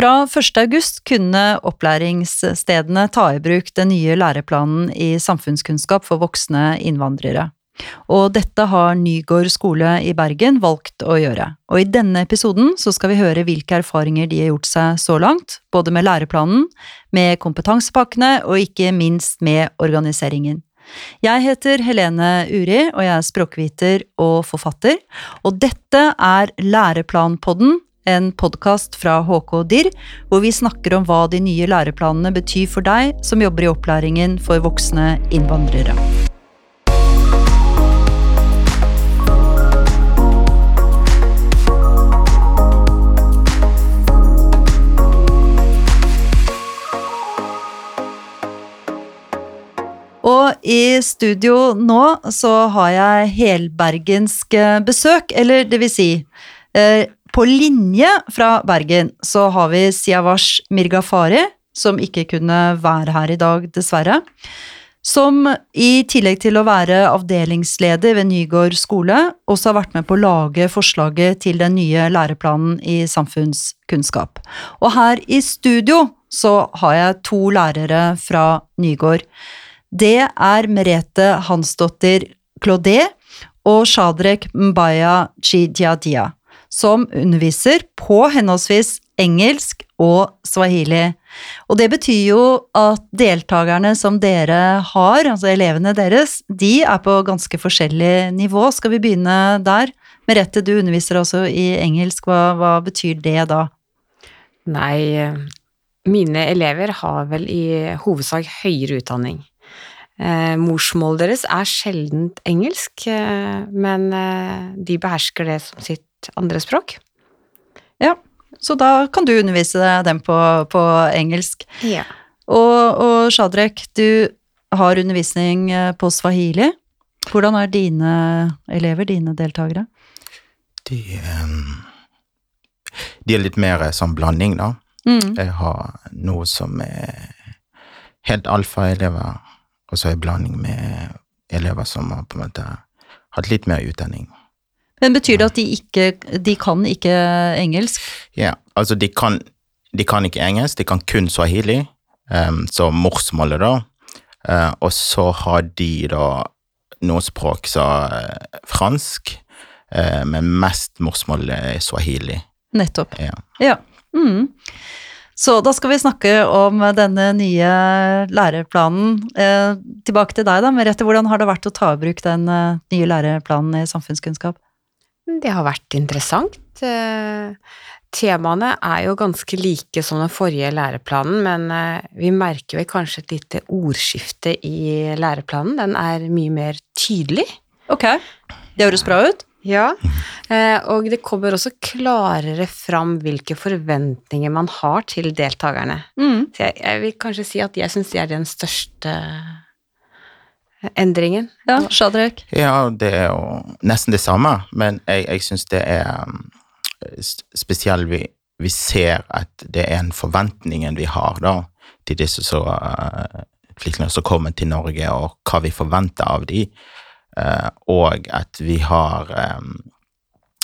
Fra 1. august kunne opplæringsstedene ta i bruk den nye læreplanen i samfunnskunnskap for voksne innvandrere. Og dette har Nygård skole i Bergen valgt å gjøre. Og i denne episoden så skal vi høre hvilke erfaringer de har gjort seg så langt, både med læreplanen, med kompetansepakkene og ikke minst med organiseringen. Jeg heter Helene Uri, og jeg er språkviter og forfatter. Og dette er Læreplanpodden, en podkast fra HK DIR, hvor vi snakker om hva de nye læreplanene betyr for deg som jobber i opplæringen for voksne innvandrere. Og i studio nå så har jeg helbergensk besøk, eller det vil si eh, På linje fra Bergen så har vi Siavash Mirgafari, som ikke kunne være her i dag, dessverre. Som i tillegg til å være avdelingsleder ved Nygård skole, også har vært med på å lage forslaget til den nye læreplanen i samfunnskunnskap. Og her i studio så har jeg to lærere fra Nygård det er Merete Hansdottir Claudet og Shadrek Mbaya Chidiadia, som underviser på henholdsvis engelsk og swahili. Og det betyr jo at deltakerne som dere har, altså elevene deres, de er på ganske forskjellig nivå. Skal vi begynne der? Merete, du underviser også i engelsk, hva, hva betyr det da? Nei, mine elever har vel i hovedsak høyere utdanning. Eh, morsmålet deres er sjeldent engelsk, eh, men eh, de behersker det som sitt andre språk. Ja, så da kan du undervise dem på, på engelsk. Ja. Og, og Shadrek, du har undervisning eh, på swahili. Hvordan er dine elever, dine deltakere? De, um, de er litt mer sånn blanding, da. Mm. Jeg har noe som er helt alfa-elever, og så en blanding med elever som har på en måte hatt litt mer utdanning. Men betyr det at de ikke De kan ikke engelsk? Ja, altså de kan, de kan ikke engelsk, de kan kun swahili, um, så morsmålet, da. Uh, og så har de da noe språk som uh, fransk, uh, men mest morsmålet er swahili. Nettopp. Ja. Ja. Mm. Så da skal vi snakke om denne nye læreplanen. Eh, tilbake til deg, da, Merete. Hvordan har det vært å ta i bruk den nye læreplanen i samfunnskunnskap? Det har vært interessant. Eh, Temaene er jo ganske like som den forrige læreplanen, men eh, vi merker vel kanskje et lite ordskifte i læreplanen. Den er mye mer tydelig. Ok, det høres bra ut. Ja, eh, og det kommer også klarere fram hvilke forventninger man har til deltakerne. Mm. Så jeg, jeg vil kanskje si at jeg syns det er den største endringen. Ja, Shadrach? Ja, det er jo nesten det samme, men jeg, jeg syns det er um, spesielt vi, vi ser at det er en forventningen vi har da, til disse så, uh, flyktningene som kommer til Norge, og hva vi forventer av dem, uh, og at vi har um,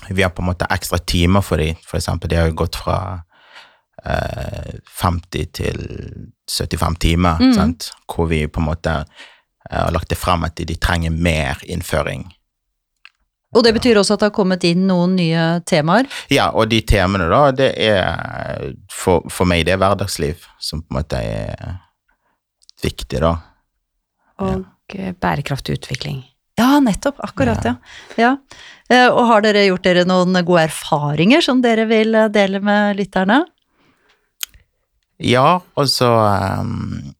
vi har på en måte ekstra timer for dem. For eksempel, de har jo gått fra uh, 50 til 75 timer, mm. sant? hvor vi på en måte eh, har lagt det frem at de, de trenger mer innføring. Og det betyr også at det har kommet inn noen nye temaer. Ja, og de temaene, da, det er for, for meg det er hverdagsliv som på en måte er viktig, da. Og ja. bærekraftig utvikling. Ja, nettopp. Akkurat, ja. ja. ja. Og har dere gjort dere noen gode erfaringer som dere vil eh, dele med lytterne? Ja, og så ehm,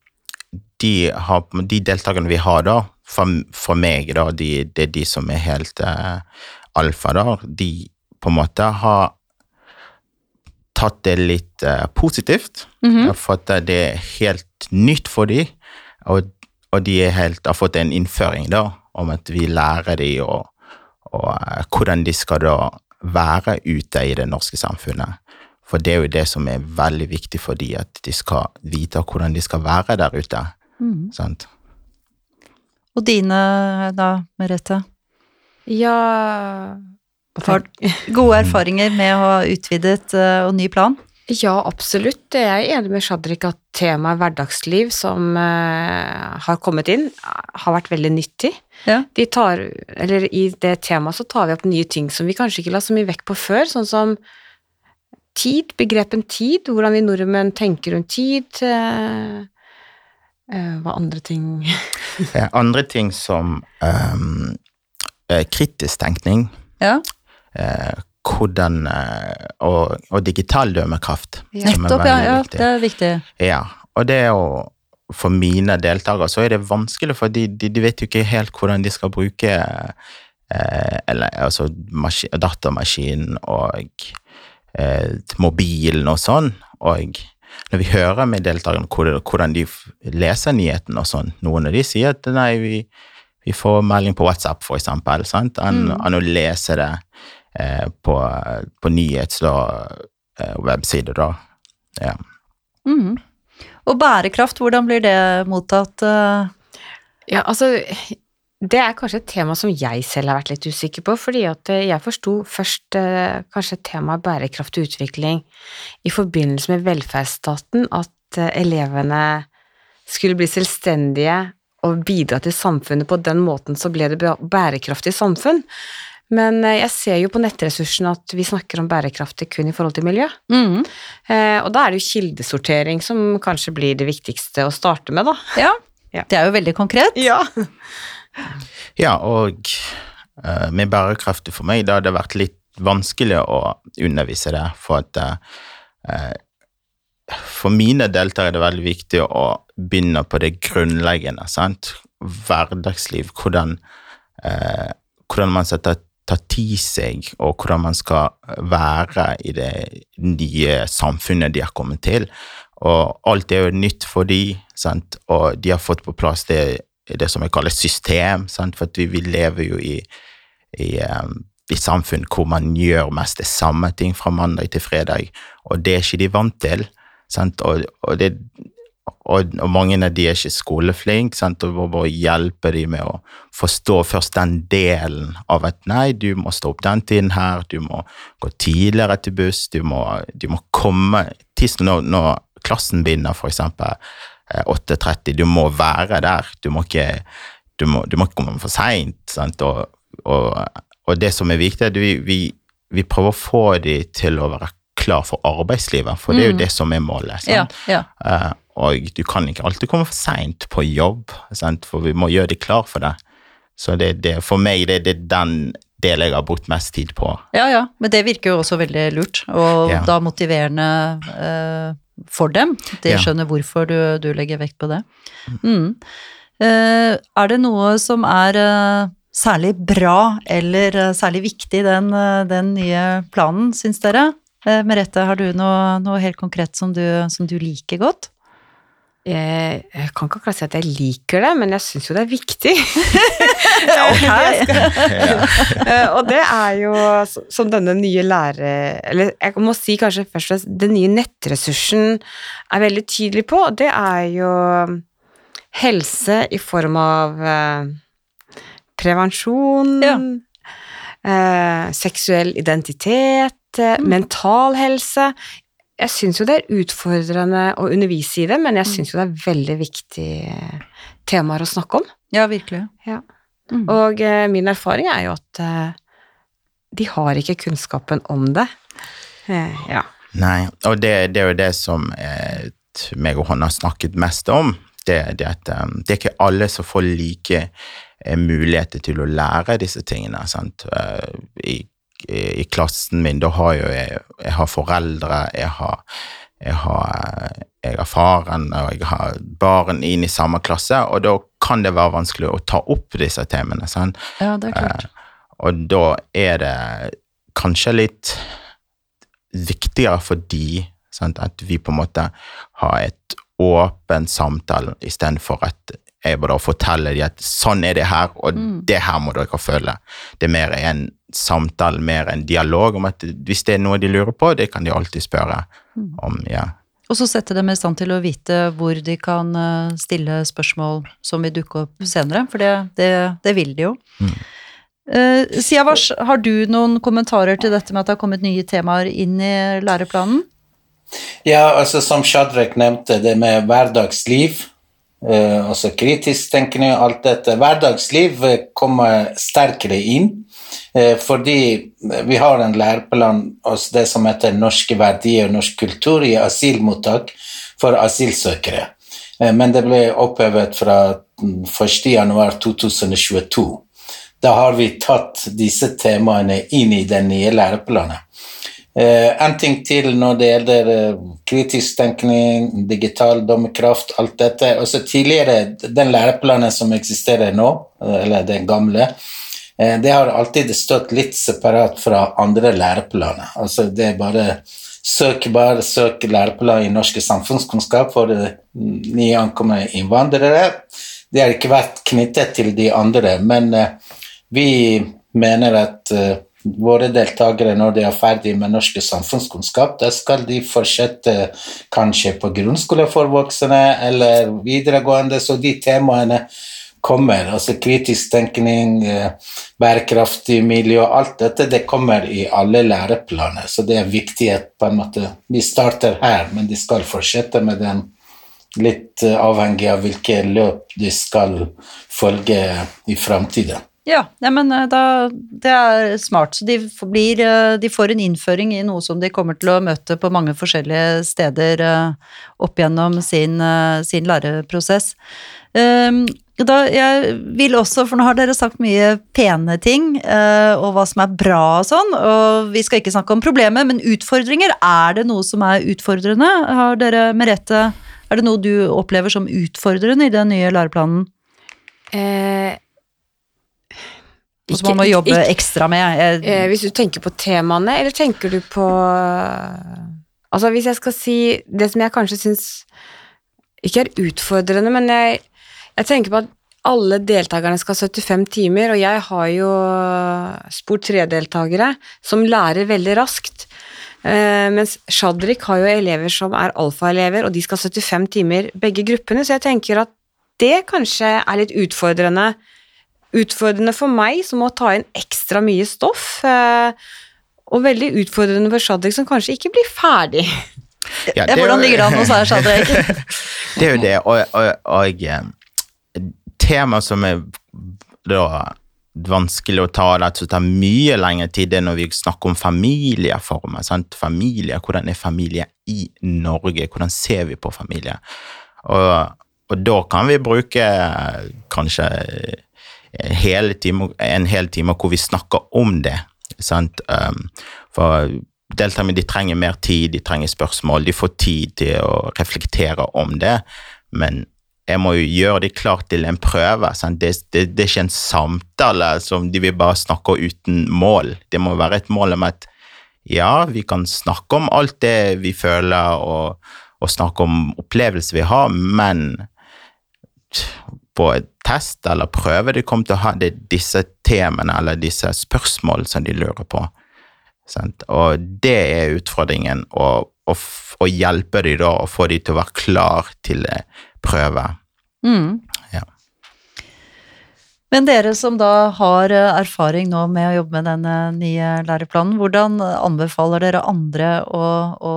de, har, de deltakerne vi har, da, for, for meg, da, de, det er de som er helt eh, alfa, da, de på en måte har tatt det litt eh, positivt. Mhm. For at det er helt nytt for dem, og, og de helt, har fått en innføring da, om at vi lærer dem og, og hvordan de skal da være ute i det norske samfunnet. For det er jo det som er veldig viktig for dem, at de skal vite hvordan de skal være der ute. Mhm. Sant? Og dine, da, Merete? Ja Har gode erfaringer med å ha utvidet eh, og ny plan? Ja, absolutt. Jeg er enig med Shadrik at temaet hverdagsliv som uh, har kommet inn, har vært veldig nyttig. Ja. De tar, eller I det temaet så tar vi opp nye ting som vi kanskje ikke la så mye vekt på før, sånn som tid, begrepen tid, hvordan vi nordmenn tenker rundt tid. Eh, hva andre ting Eh, Andre ting som eh, kritisk tenkning, Ja, eh, hvordan eh, og, og digital dømmekraft. Ja. nettopp. Ja, ja, det er viktig. Ja, og det er jo for mine deltakere så er det vanskelig, for de, de, de vet jo ikke helt hvordan de skal bruke eh, eller, altså, maskin, datamaskinen og eh, mobilen og sånn. Og når vi hører med deltakerne hvordan, de leser nyhetene og sånn, noen av de sier at nei, vi, vi får melding på WhatsApp, for eksempel, sant? Enn Mm. å lese det eh, på, på nyhets- og eh, da. Ja. Mm. Og bærekraft, hvordan blir det mottatt? eh? Ja, altså det er kanskje et tema som jeg selv har vært litt usikker på, fordi at eh, jeg forsto først eh, kanskje temaet bærekraftig utvikling i forbindelse med velferdsstaten, at eh, elevene skulle bli selvstendige og bidra til samfunnet på den måten, så ble det bærekraftig samfunn. Men jeg ser jo på nettressursene at vi snakker om bærekraftig kun i forhold til miljø. Eh, og da er det jo kildesortering som kanskje blir det viktigste å starte med, da. Ja. Ja. det er jo veldig konkret. Ja. Ja, og uh, med bærekraftig for meg, da har det vært litt vanskelig å undervise det, for at uh, For mine deltakere er det veldig viktig å begynne på det grunnleggende, sant? Hverdagsliv, hvordan, uh, hvordan man setter ta, til seg, og hvordan man skal være i det nye samfunnet de har kommet til. Og alt er jo nytt for de, og de har fått på plass det, det som jeg kaller system, sant? for vi, vi lever jo i, i, um, i samfunn hvor man gjør mest det samme ting fra mandag til fredag, og det er ikke de vant til. Og, og, det, og, og mange av de er ikke skoleflinke, og må bare hjelpe dem med å forstå først den delen av at nei, du må stå opp den tiden her, du må gå tidligere til buss, du må, du må komme Tidsnok når, når klassen begynner, for eksempel 8.30, du må være der, du må ikke, du må, du må ikke komme for seint, og, og, og det som er viktig, er at vi, vi, vi prøver å få dem til å være klar for arbeidslivet, for det er jo Mm. det som er målet. Sant? Ja, ja. Eh, og du kan ikke alltid komme for seint på jobb, sant? for vi må gjøre de klar for det. Så det, det, for meg det, det er den delen jeg har brukt mest tid på. Ja, ja, men det virker jo også veldig lurt, og Ja. da motiverende eh, for dem. De Ja. skjønner hvorfor du, du legger vekt på det. Mm. Eh, er det noe som er eh, særlig bra eller eh, særlig viktig i den, eh, den nye planen, syns dere? Eh, Merete, har du noe, noe helt konkret som du, som du liker godt? Jeg, jeg kan ikke akkurat si at jeg liker det, men jeg syns jo det er viktig. Eh, og det er jo som denne nye lære... Eller jeg må si kanskje først og fremst den nye nettressursen er veldig tydelig på, og det er jo helse i form av eh, prevensjon, Ja. eh, seksuell identitet, mm. mental helse. Jeg syns jo det er utfordrende å undervise i det, men jeg syns jo det er veldig viktige temaer å snakke om. Ja, virkelig. Ja. Mm. Og eh, min erfaring er jo at eh, de har ikke kunnskapen om det. Eh, ja. Nei, og det, det er jo det som eh, meg og han har snakket mest om. Det, det, at, um, det er ikke alle som får like eh, muligheter til å lære disse tingene. Sant? Eh, i, i, klassen min, da har jo jeg, jeg har foreldre, jeg har, jeg har, eh, jeg har faren og jeg har barn inn i samme klasse, og da kan det være vanskelig å ta opp disse temaene. Sant? Ja, det er klart. Og da er det kanskje litt viktigere for de sant? at vi på en måte har et åpen samtale istedenfor at jeg bare forteller dem at sånn er det her, og Mm. det her må dere føle. Det er mer en samtale, mer en dialog om at hvis det er noe de lurer på, det kan de alltid spørre Mm. om. ja. Og så sette dem i stand til å vite hvor de kan eh, stille spørsmål som vil dukke opp senere, for det, det, det vil de jo. Mm. Uh, Siavash, har du noen kommentarer til dette med at det har kommet nye temaer inn i læreplanen? Ja, altså som Shadrach nevnte, det med hverdagsliv, eh, altså kritisk tenkning alt dette. Hverdagsliv eh, kommer sterkere inn, Uh, fordi vi har en læreplan, hos det som heter norske verdier og norsk kultur, i asylmottak for asylsøkere. Uh, men det ble opphevet fra 1.1.2022. Da har vi tatt disse temaene inn i den nye læreplanen. Uh, en ting til når det gjelder uh, kritisk tenkning, digital dommerkraft, alt dette. Også tidligere, den læreplanen som eksisterer nå, uh, eller den gamle, det har alltid stått litt separat fra andre læreplaner. Altså det er bare søk bare søk læreplan i norsk samfunnskunnskap for nyankomne innvandrere. Det har ikke vært knyttet til de andre, men vi mener at våre deltakere når de er ferdig med norsk samfunnskunnskap, da skal de fortsette kanskje på grunnskole for voksne eller videregående, så de temaene kommer. Altså kritisk tenkning, eh, bærekraftig miljø, alt dette det kommer i alle læreplaner. Så det er viktig at på en måte vi starter her, men de skal fortsette med den litt eh, avhengig av hvilke løp de skal følge i framtiden. Ja, ja men eh, da, det er smart. Så de, blir, eh, de, får en innføring i noe som de kommer til å møte på mange forskjellige steder eh, opp gjennom sin, sin læreprosess. Ehm, da, jeg vil også, for nå har dere sagt mye pene ting, og hva som er bra og sånn, og vi skal ikke snakke om problemet, men utfordringer, er det noe som er utfordrende? Har dere, Merete, er det noe du opplever som utfordrende i den nye læreplanen? Eh, og som man må jobbe ikke, ekstra med. Eh, hvis du tenker på temaene, eller tenker du på Altså, hvis jeg skal si det som jeg kanskje syns ikke er utfordrende, men jeg, jeg tenker på at alle deltakerne skal ha 75 timer, og jeg har jo spor 3-deltakere som lærer veldig raskt. Uh, mens Shadrik har jo elever som er alfaelever, og de skal ha 75 timer begge gruppene, så jeg tenker at det kanskje er litt utfordrende utfordrende for meg, som må ta inn ekstra mye stoff. Eh, og veldig utfordrende for Shadik, som kanskje ikke blir ferdig. Ja, Hvordan ligger det an hos deg, Shadik? det er jo det, og, og, og eh, tema som er da vanskelig å ta, det som tar mye lengre tid, det er når vi snakker om familieformer. Sant? Familie, hvordan er familie i Norge? Hvordan ser vi på familie? Og, og da kan vi bruke kanskje hele time, en hel time hvor vi snakker om det. Sant? Um, for deltakerne de trenger mer tid, de trenger spørsmål, de får tid til å reflektere om det. Men jeg må jo gjøre det klart til en prøve. Det, det, det, er ikke en samtale som de vil bare snakke uten mål. Det må være et mål om at ja, vi kan snakke om alt det vi føler, og, og snakke om opplevelser vi har, men på et test eller prøve de kommer til å ha disse temaene eller disse spørsmålene som de lurer på. Sant? Og det er utfordringen, å hjelpe dem da, og få dem til å være klar til prøve. Mm. Men dere som da har eh, erfaring nå med å jobbe med denne nye læreplanen, hvordan anbefaler dere andre å, å,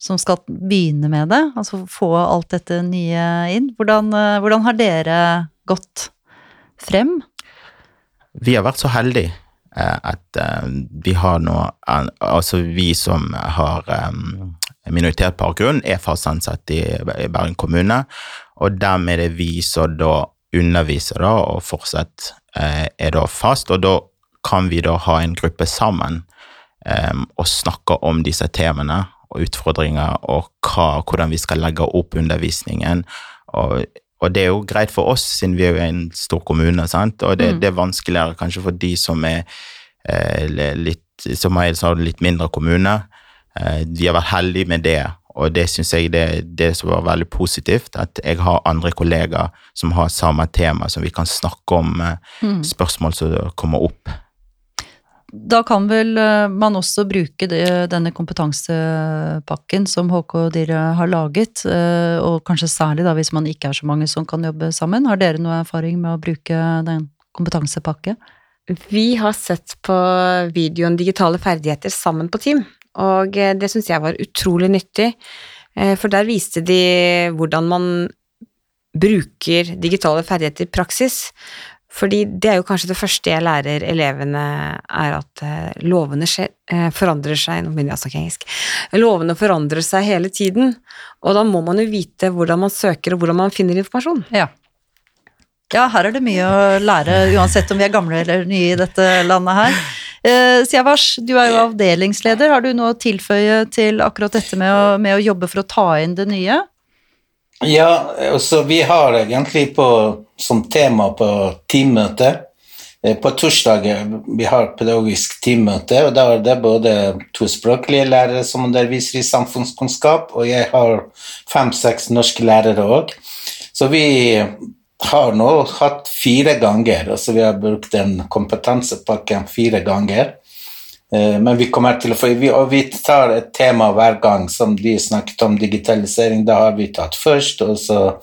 som skal begynne med det, altså få alt dette nye inn? Hvordan, eh, hvordan har dere gått frem? Vi har vært så heldige eh, at vi har nå Altså vi som har minoritetsbakgrunn, er fast ansatt i Bergen kommune, og dermed er det vi som da underviser da, og fortsatt eh, er da fast. Og da kan vi da ha en gruppe sammen eh, og snakke om disse temaene og utfordringer, og hva, hvordan vi skal legge opp undervisningen. Og, og, det er jo greit for oss, siden vi er jo en stor kommune, sant? og det, mm. det er vanskeligere kanskje for de som er eh, litt, som er en litt mindre kommune. Eh, de har vært heldige med det, og det syns jeg det, det som var veldig positivt, at jeg har andre kollegaer som har samme tema, som vi kan snakke om eh, mm. spørsmål som kommer opp. Da kan vel eh, man også bruke det, denne kompetansepakken som HK og dere har laget, eh, og kanskje særlig da hvis man ikke er så mange som kan jobbe sammen. Har dere noe erfaring med å bruke den kompetansepakke? Vi har sett på videoen Digitale ferdigheter sammen på Team, og eh, det syns jeg var utrolig nyttig. Eh, For der viste de hvordan man bruker digitale ferdigheter i praksis. Fordi det er jo kanskje det første jeg lærer elevene, er at eh, lovene skjer, forandrer seg Nå begynner jeg å snakke engelsk. Lovene forandrer seg hele tiden, og da må man jo vite hvordan man søker og hvordan man finner informasjon. Ja. Ja, her er det mye å lære, uansett om vi er gamle eller nye i dette landet her. Eh, Siavash, du er jo avdelingsleder. Har du noe å tilføye til akkurat dette med å, med å jobbe for å ta inn det nye? Ja, altså vi har egentlig på, som tema på teammøte eh, På torsdager vi har pedagogisk teammøte, og da er det både to språklige lærere som underviser i samfunnskunnskap, og jeg har fem-seks norske lærere òg. Så vi har nå hatt fire ganger, altså vi har brukt den kompetansepakken fire ganger. Eh, Men vi kommer til å få Og vi tar et tema hver gang som de snakket om digitalisering. Da har vi tatt først, og så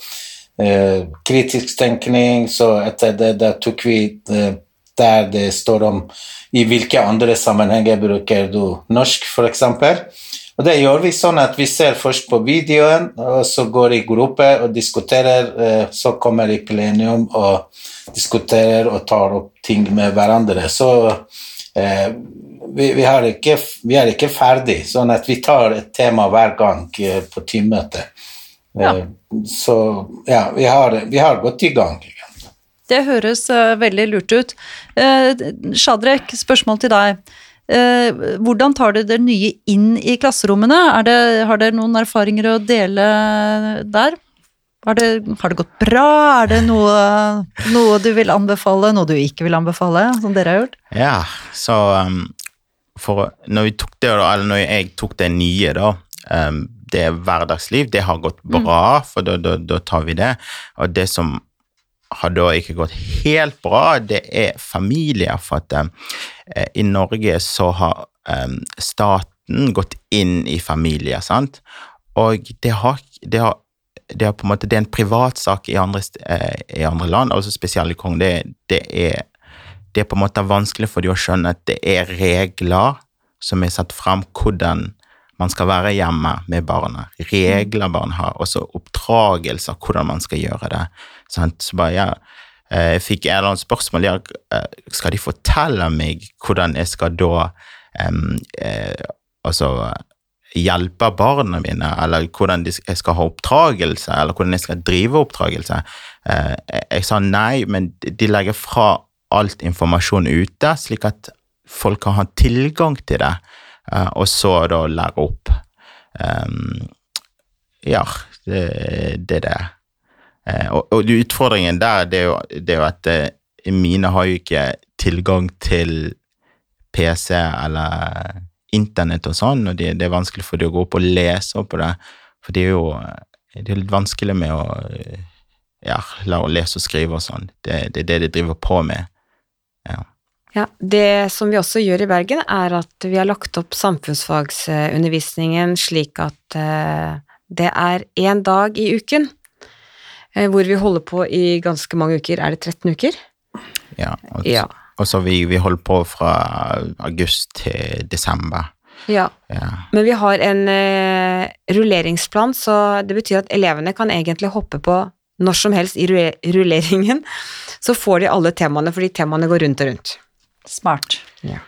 eh, kritisk tenkning. Så etter det da tok vi eh, der det står om i hvilke andre sammenhenger bruker du norsk, f.eks. Og det gjør vi sånn at vi ser først på videoen, og så går i gruppe og diskuterer. eh, Så kommer i plenum og diskuterer og tar opp ting med hverandre. Så eh, vi, vi, har ikke, vi er ikke ferdig, sånn at vi tar et tema hver gang eh, på teammøte. Ja. Så ja, vi har, vi har gått i gang. Det høres veldig lurt ut. Shadrek, spørsmål til deg. Eh, hvordan tar du det nye inn i klasserommene? Er det, har dere noen erfaringer å dele der? Har det, har det gått bra? Er det noe, noe du vil anbefale, noe du ikke vil anbefale, som dere har gjort? Ja, så um, for når, det, når jeg tok det nye, da um, Det hverdagsliv, det har gått bra, for da, da, da tar vi det. Og det som har da ikke gått helt bra, det er familier. For at eh, i Norge så har um, staten gått inn i familier, sant? Og det har, det har det er på en måte det er en privatsak i andre, eh, i andre land, altså spesielt i Kongo. Det, det, er, det er på en måte vanskelig for de å skjønne at det er regler som er satt frem hvordan man skal være hjemme med barna. Regler barn har, og så oppdragelse av hvordan man skal gjøre det. Sant? Så bare, ja, eh, jeg fikk et eller annet spørsmål, ja, eh, skal de fortelle meg hvordan jeg skal da um, eh, altså hjelpe barna mine, eller hvordan jeg skal ha oppdragelse, eller hvordan jeg skal drive oppdragelse. Eh, jeg, sa nei, men de legger fra alt informasjon ute, slik at folk kan ha tilgang til det, eh, og så da lære opp. Um, ja, det, det er det. Eh, og, og utfordringen der, det er jo, det er jo at eh, mine har jo ikke tilgang til PC eller internett og sånn, og det, det er vanskelig for dem å gå opp og lese på det, for det er jo det er litt vanskelig med å eh, ja, lære å lese og skrive og sånn. Det, det er det de driver på med. Ja. Ja, Det som vi også gjør i Bergen, er at vi har lagt opp samfunnsfagsundervisningen slik at eh, det er én dag i uken, eh, hvor vi holder på i ganske mange uker. Er det 13 uker? Ja, og, Ja. og så vi, vi holder på fra august til desember. Ja. Ja. Men vi har en eh, rulleringsplan, så det betyr at elevene kan egentlig hoppe på når som helst i rulleringen. Så får de alle temaene, fordi temaene går rundt og rundt. Smart. Ja,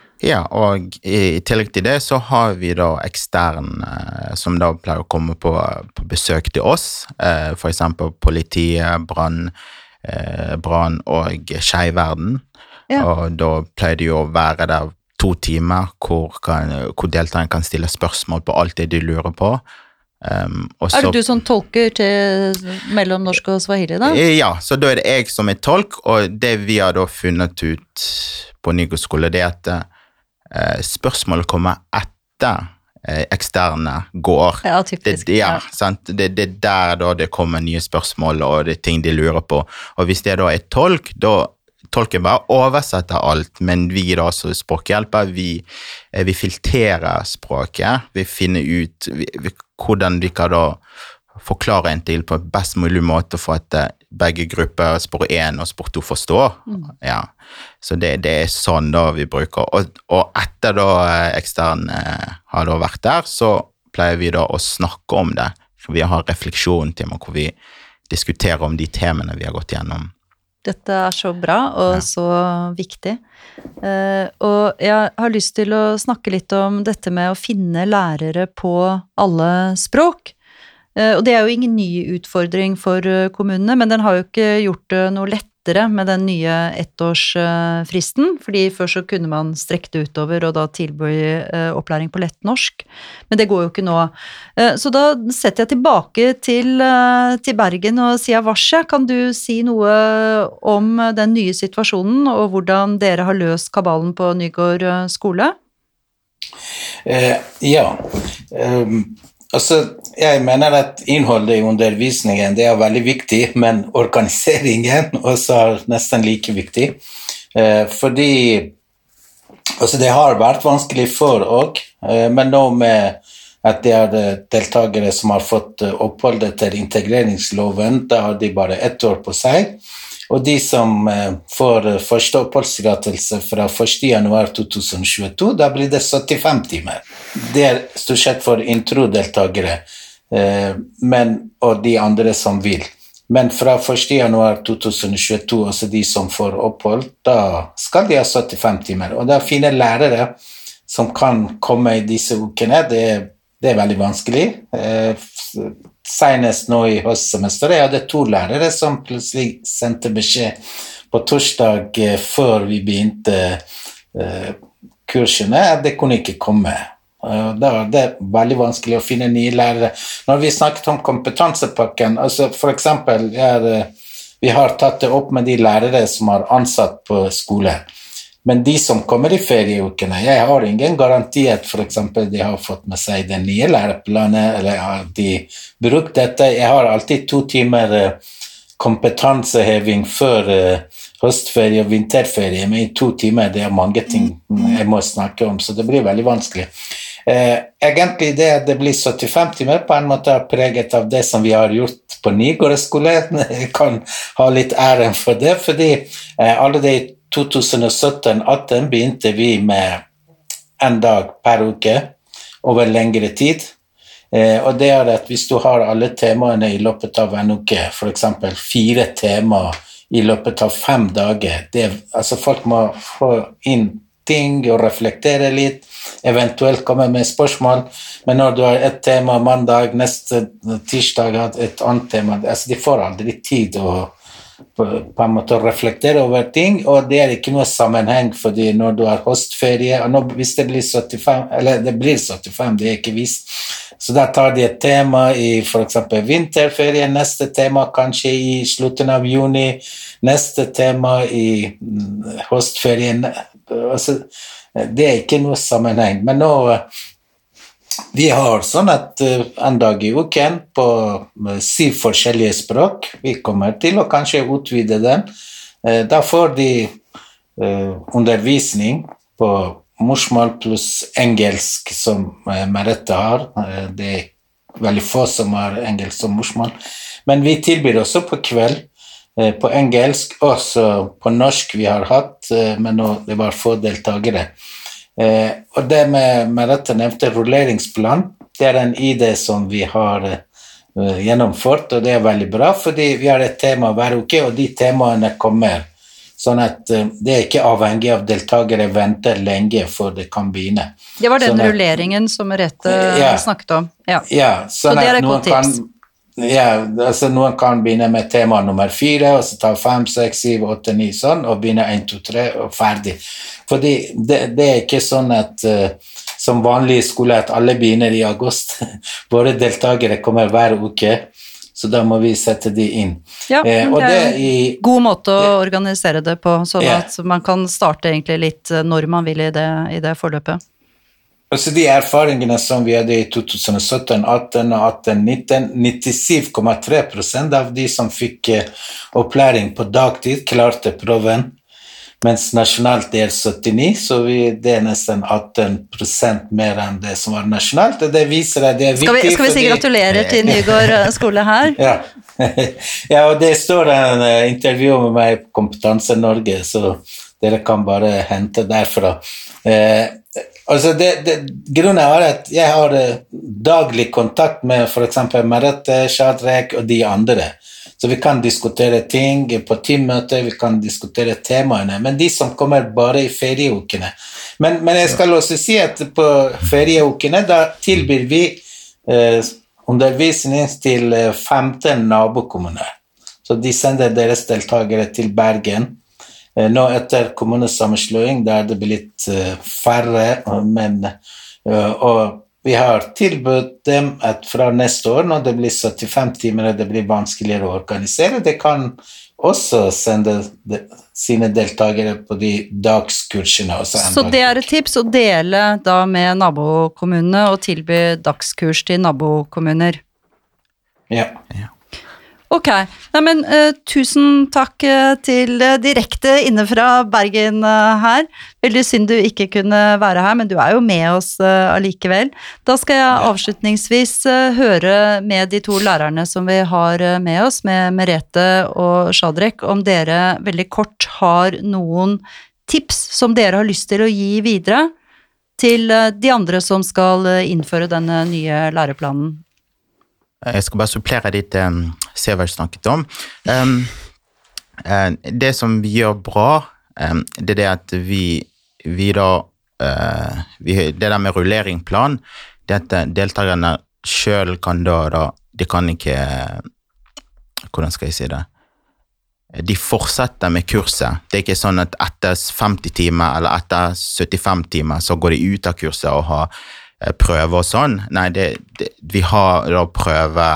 og i, tillegg til det så har vi da ekstern eh, som da pleier å komme på, på besøk til oss, eh, eksempel politiet, brann, eh, brann og Skeiverden. Ja. Og da pleier de å være der to timer hvor, kan, hvor deltakerne kan stille spørsmål på alt det de lurer på. Um, Er så- det du som tolker til mellom norsk og swahili, da? Ja, så da er det jeg som er tolk, og det vi har da funnet ut på Nygo skole, det er at eh, spørsmålet kommer etter eh, eksterne går. Ja, Det, ja, sant? Det, det er der da det kommer nye spørsmål og det er ting de lurer på. Og hvis det da er tolk, da Tolken bare oversetter alt, men vi da som språkhjelper, vi, eh, vi filtrerer språket. Vi finner ut vi, vi, hvordan vi kan da forklare en til på best mulig måte for at eh, begge grupper, spor 1 og spor 2, forstår. Ja. Så det, det er sånn da vi bruker. Og, og etter da eh, ekstern eh, har da vært der, så pleier vi da å snakke om det. Vi har refleksjonstimer hvor vi diskuterer om de temaene vi har gått gjennom. Dette er så bra og Ja. så viktig. Eh, og jeg har lyst til å snakke litt om dette med å finne lærere på alle språk. Eh, og det er jo ingen ny utfordring for eh, kommunene, men den har jo ikke gjort det noe lettere med den nye ettårsfristen, fordi før så kunne man strekke det utover og da tilby eh, opplæring på lett norsk, men det går jo ikke nå. Eh, Så da setter jeg tilbake til, eh, til Bergen og sier Varsja. Kan du si noe om den nye situasjonen, og hvordan dere har løst kabalen på Nygård eh, skole? Eh, ja. Ehm, altså, jeg mener at innholdet i undervisningen det er veldig viktig, men organiseringen også er nesten like viktig. Eh, fordi altså det har vært vanskelig før òg, eh, men nå med at det er eh, deltakere som har fått eh, opphold etter integreringsloven, da har de bare ett år på seg. Og de som eh, får eh, første oppholdstillatelse fra 1.1.2022, da blir det 75 timer. Det er stort sett for intro-deltakere, eh, og de andre som vil. Men fra 1.1.2022, også de som får opphold, da skal de ha 75 timer. Og det å finne lærere som kan komme i disse ukene, det, det er veldig vanskelig. Eh, Senest nå i høstsemesteret jeg hadde to lærere som plutselig sendte beskjed på torsdag eh, før vi begynte eh, kursene, at det kunne ikke komme. Eh, Da var det veldig vanskelig å finne nye lærere. Når vi snakket om kompetansepakken, altså er, eh, vi har tatt det opp med de lærere som har ansatt på skole. Men de som kommer i ferieukene, jeg har ingen garanti at f.eks. de har fått med seg den nye læreplanen, eller har de brukt dette. Jeg har alltid to timer eh, kompetanseheving før eh, høstferie og vinterferie, men i to timer det er mange ting jeg må snakke om, så det blir veldig vanskelig. Eh, egentlig det at det blir 75 timer, på en måte er preget av det som vi har gjort på Nygård skole. Jeg kan ha litt æren for det, fordi allerede i 2017-2018 begynte vi med en dag per uke over lengre tid. Eh, og det er at hvis du har alle temaene i løpet av en uke, f.eks. fire temaer i løpet av fem dager det, altså Folk må få inn ting og reflektere litt, eventuelt komme med spørsmål. Men når du har ett tema mandag, neste tirsdag et annet tema altså De får aldri tid å på, en måte å reflektere over ting, og det er ikke noe sammenheng, fordi når du har høstferie og nå, Hvis det blir 75, eller det blir 75, det er ikke visst, så da tar de et tema i f.eks. vinterferie, neste tema kanskje i slutten av juni, neste tema i mm, høstferien altså, Det er ikke noe sammenheng. Men nå vi har sånn at eh, en dag i uken på eh, syv forskjellige språk. Vi kommer til å kanskje utvide den. Eh, Da får de undervisning på morsmål pluss engelsk, som Merete har. Det er veldig få som har engelsk som morsmål. Men vi tilbyr også på kveld på engelsk, også på norsk vi har hatt, men det var få deltakere. Eh, og det med Merete nevnte rulleringsplan, det er en idé som vi har eh, gjennomført, og det er veldig bra, fordi vi har et tema hver uke, og de temaene kommer. Sånn at eh, det er ikke avhengig av deltakere venter lenge før det kan begynne. Det var den Sånn at- rulleringen som Merete Ja. snakket om. Ja. Ja, sånn Så det er et godt tips. Kan, ja, altså noen kan begynne med tema nummer fire, og så ta fem, seks, syv, åtte, ni, sånn, og begynne én, to, tre, og ferdig. Fordi det, det er ikke sånn at uh, som vanlig i skole at alle begynner i august. Våre deltakere kommer hver uke, så da må vi sette de inn. Ja, Eh, det er er i God måte å organisere det på, sånn Ja. at man kan starte egentlig litt eh, når man vil i det, i det forløpet. Altså de erfaringene som vi hadde i 2017, 18 og 18, 19, 97,3 av de som fikk eh, opplæring på dagtid, klarte prøven, mens nasjonalt det er 79, så vi, det er nesten 18 mer enn det som var nasjonalt. og Det viser at det er Skal vi, viktig skal vi si fordi- gratulerer til Nygård eh, skole her? Ja, ja, og det står en uh, intervju med meg på Kompetanse Norge, så dere kan bare hente derfra. Uh, altså det, det, grunnen er at jeg har uh, daglig kontakt med f.eks. Merete, Shadrach og de andre. Så vi kan diskutere ting på teammøter, vi kan diskutere temaene. Men de som kommer bare i ferieukene Men, men jeg skal også si at på ferieukene da tilbyr vi eh, undervisning til 15 eh, nabokommuner. Så de sender deres deltakere til Bergen. Eh, nå etter kommunesammenslåing da er det blitt eh, færre, men og vi har tilbudt dem at fra neste år, når det blir 75 timer og det blir vanskeligere å organisere, det kan også sende de, sine deltakere på de dagskursene. Så det er et tips å dele da med nabokommunene og tilby dagskurs til nabokommuner? Ja. ja. Ok. Nei, men uh, tusen takk uh, til uh, direkte inne fra Bergen her. Veldig synd du ikke kunne være her, men du er jo med oss allikevel. Da skal jeg avslutningsvis høre med de to lærerne som vi har med oss, med Merete og Shadrek, om dere veldig kort har noen tips som dere har lyst til å gi videre til de andre som skal innføre denne nye læreplanen. Jeg skal bare supplere litt um, Severs snakket om. Um, det som vi gjør bra, um, det er det at vi, vi da uh, vi, Det der med rulleringplan, det at eh, deltakerne sjøl kan da, da De kan ikke Hvordan skal jeg si det? De fortsetter med kurset. Det er ikke sånn at etter 50 timer eller etter 75 timer så går de ut av kurset og har Eh, prøve og sånn. Nei, det, det, vi har da prøve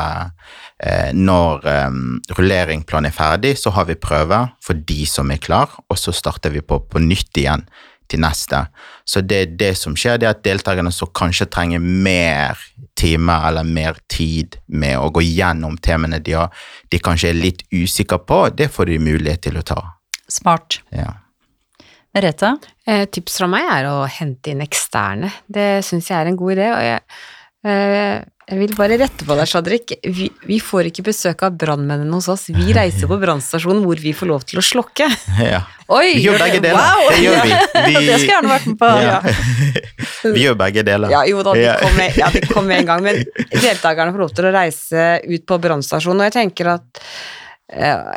eh, Når eh, rulleringplanen er ferdig, så har vi prøve for de som er klar, og så starter vi på, på nytt igjen til neste. Så det, det som skjer, det er at deltakerne som kanskje trenger mer timer eller mer tid med å gå gjennom temaene de, har, de kanskje er litt usikre på, det får de mulighet til å ta. Smart. Ja. Merete? Eh, tips fra meg er å hente inn eksterne. Det syns jeg er en god idé. og jeg, eh, jeg vil bare rette på deg, Shadrik. Vi, vi får ikke besøk av brannmennene hos oss. Vi reiser på brannstasjonen hvor vi får lov til å slokke. Ja. Oi! Vi gjør begge deler. Wow. Det gjør vi. vi. det skal jeg gjerne vært med på. Ja. vi gjør begge deler. Ja, jo da, de kom, med, ja, de kom med en gang. Men deltakerne får lov til å reise ut på brannstasjonen, og jeg tenker at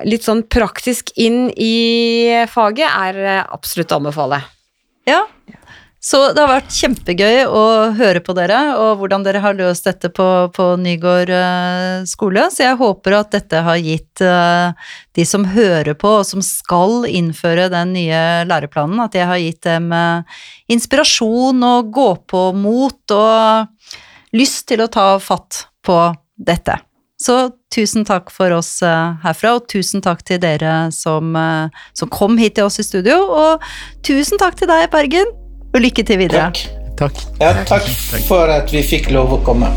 litt sånn praktisk inn i faget er eh, absolutt å anbefale. Ja, så det har vært kjempegøy å høre på dere, og hvordan dere har løst dette på, på Nygård uh, skole. Så jeg håper at dette har gitt de som hører på, og som skal innføre den nye læreplanen, at jeg har gitt dem inspirasjon og gå-på-mot og lyst til å ta fatt på dette. Så tusen takk for oss uh, herfra, og tusen takk til dere som, uh, som, kom hit til oss i studio. Og tusen takk til deg, Bergen, og lykke til videre. Takk. takk. Ja, takk for at vi fikk lov å komme.